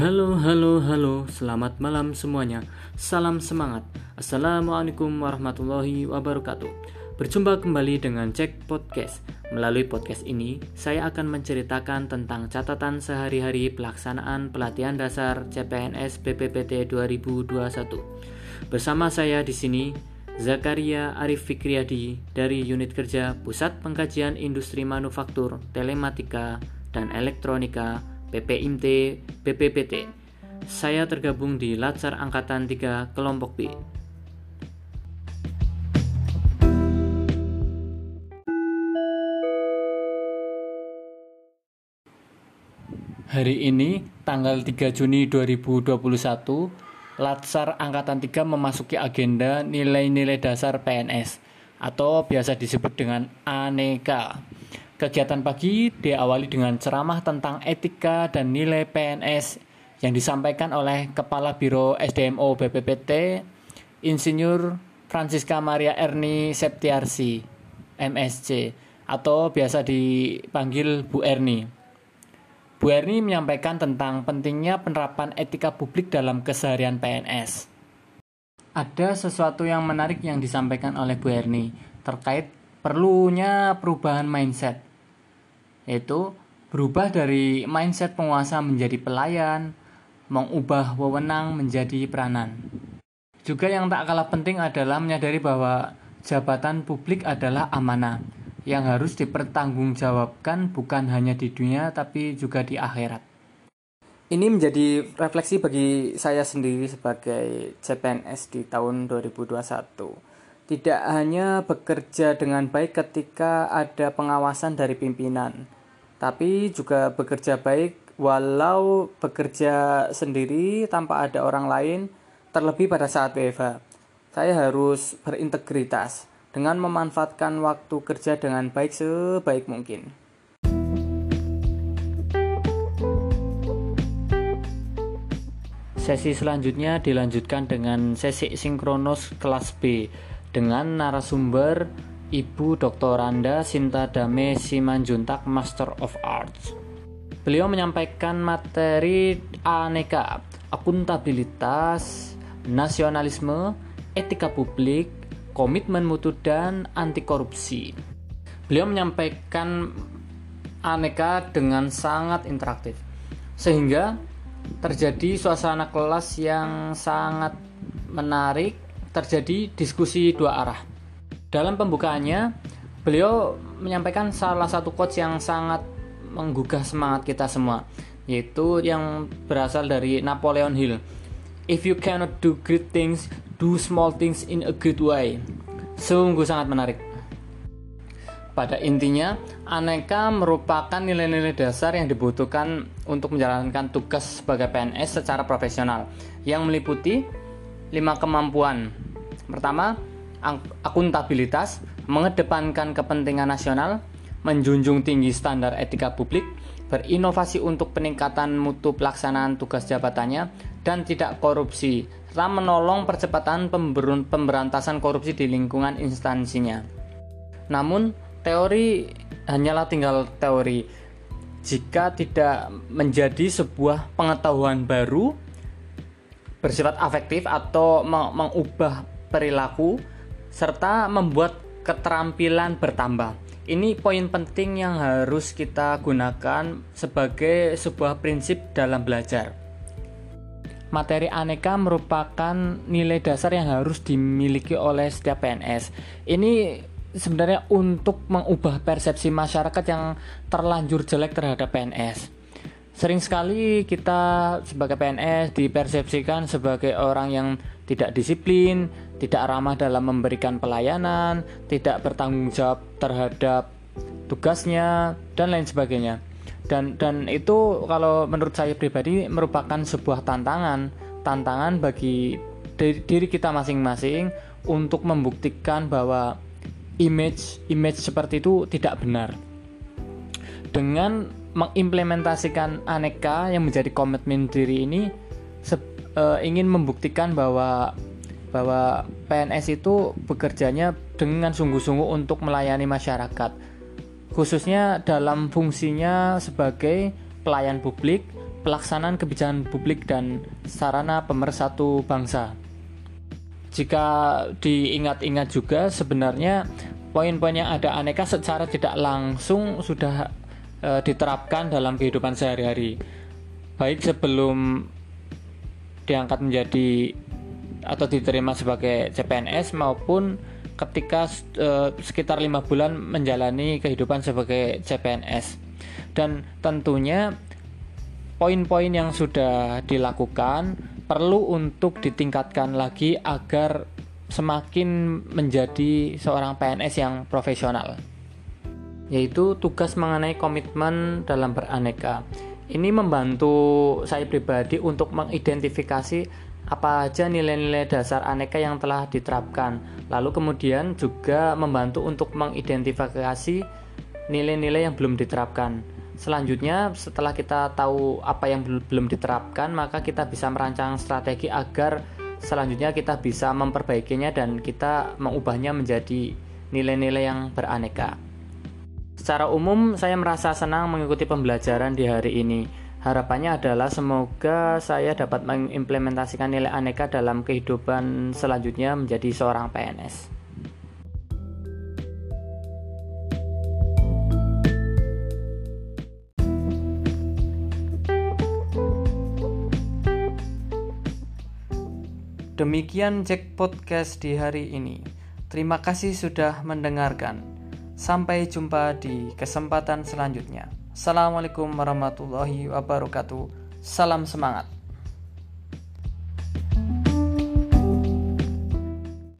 Halo, halo, halo, selamat malam semuanya. Salam semangat. Assalamualaikum warahmatullahi wabarakatuh. Berjumpa kembali dengan Cek Podcast. Melalui podcast ini, saya akan menceritakan tentang catatan sehari-hari pelaksanaan pelatihan dasar CPNS BPPT 2021. Bersama saya di sini, Zakaria Arif Fikriyadi dari Unit Kerja Pusat Pengkajian Industri Manufaktur, Telematika, dan Elektronika PPIMT, BPPT. Saya tergabung di Latsar Angkatan 3 Kelompok B. Hari ini, tanggal 3 Juni 2021, Latsar Angkatan 3 memasuki agenda nilai-nilai dasar PNS atau biasa disebut dengan aneka Kegiatan pagi diawali dengan ceramah tentang etika dan nilai PNS yang disampaikan oleh Kepala Biro SDMO BPPT, Insinyur Francisca Maria Erni Septiarsi, MSC, atau biasa dipanggil Bu Erni. Bu Erni menyampaikan tentang pentingnya penerapan etika publik dalam keseharian PNS. Ada sesuatu yang menarik yang disampaikan oleh Bu Erni terkait perlunya perubahan mindset yaitu berubah dari mindset penguasa menjadi pelayan, mengubah wewenang menjadi peranan. Juga yang tak kalah penting adalah menyadari bahwa jabatan publik adalah amanah yang harus dipertanggungjawabkan bukan hanya di dunia tapi juga di akhirat. Ini menjadi refleksi bagi saya sendiri sebagai CPNS di tahun 2021. Tidak hanya bekerja dengan baik ketika ada pengawasan dari pimpinan, tapi juga bekerja baik walau bekerja sendiri tanpa ada orang lain terlebih pada saat WFH. Saya harus berintegritas dengan memanfaatkan waktu kerja dengan baik sebaik mungkin. Sesi selanjutnya dilanjutkan dengan sesi sinkronos kelas B dengan narasumber Ibu Dr. Randa Sinta Dame Simanjuntak Master of Arts. Beliau menyampaikan materi aneka akuntabilitas, nasionalisme, etika publik, komitmen mutu dan anti korupsi. Beliau menyampaikan aneka dengan sangat interaktif. Sehingga terjadi suasana kelas yang sangat menarik, terjadi diskusi dua arah dalam pembukaannya, beliau menyampaikan salah satu quotes yang sangat menggugah semangat kita semua, yaitu yang berasal dari Napoleon Hill. If you cannot do great things, do small things in a good way. Sungguh sangat menarik. Pada intinya, aneka merupakan nilai-nilai dasar yang dibutuhkan untuk menjalankan tugas sebagai PNS secara profesional yang meliputi lima kemampuan. Pertama, akuntabilitas, mengedepankan kepentingan nasional, menjunjung tinggi standar etika publik, berinovasi untuk peningkatan mutu pelaksanaan tugas jabatannya, dan tidak korupsi, serta menolong percepatan pemberantasan korupsi di lingkungan instansinya. Namun, teori hanyalah tinggal teori. Jika tidak menjadi sebuah pengetahuan baru bersifat afektif atau mengubah perilaku serta membuat keterampilan bertambah. Ini poin penting yang harus kita gunakan sebagai sebuah prinsip dalam belajar. Materi aneka merupakan nilai dasar yang harus dimiliki oleh setiap PNS. Ini sebenarnya untuk mengubah persepsi masyarakat yang terlanjur jelek terhadap PNS. Sering sekali kita sebagai PNS dipersepsikan sebagai orang yang tidak disiplin, tidak ramah dalam memberikan pelayanan, tidak bertanggung jawab terhadap tugasnya dan lain sebagainya. Dan dan itu kalau menurut saya pribadi merupakan sebuah tantangan, tantangan bagi diri kita masing-masing untuk membuktikan bahwa image image seperti itu tidak benar. Dengan mengimplementasikan aneka yang menjadi komitmen diri ini se, e, ingin membuktikan bahwa bahwa PNS itu bekerjanya dengan sungguh-sungguh untuk melayani masyarakat, khususnya dalam fungsinya sebagai pelayan publik pelaksanaan kebijakan publik dan sarana pemersatu bangsa. Jika diingat-ingat juga sebenarnya poin-poin yang ada aneka secara tidak langsung sudah e, diterapkan dalam kehidupan sehari-hari. Baik sebelum diangkat menjadi atau diterima sebagai CPNS maupun ketika e, sekitar lima bulan menjalani kehidupan sebagai CPNS dan tentunya poin-poin yang sudah dilakukan perlu untuk ditingkatkan lagi agar semakin menjadi seorang PNS yang profesional yaitu tugas mengenai komitmen dalam beraneka. Ini membantu saya pribadi untuk mengidentifikasi apa aja nilai-nilai dasar aneka yang telah diterapkan. Lalu kemudian juga membantu untuk mengidentifikasi nilai-nilai yang belum diterapkan. Selanjutnya, setelah kita tahu apa yang belum diterapkan, maka kita bisa merancang strategi agar selanjutnya kita bisa memperbaikinya dan kita mengubahnya menjadi nilai-nilai yang beraneka. Secara umum, saya merasa senang mengikuti pembelajaran di hari ini. Harapannya adalah semoga saya dapat mengimplementasikan nilai aneka dalam kehidupan selanjutnya menjadi seorang PNS. Demikian Jack Podcast di hari ini. Terima kasih sudah mendengarkan. Sampai jumpa di kesempatan selanjutnya. Assalamualaikum warahmatullahi wabarakatuh. Salam semangat.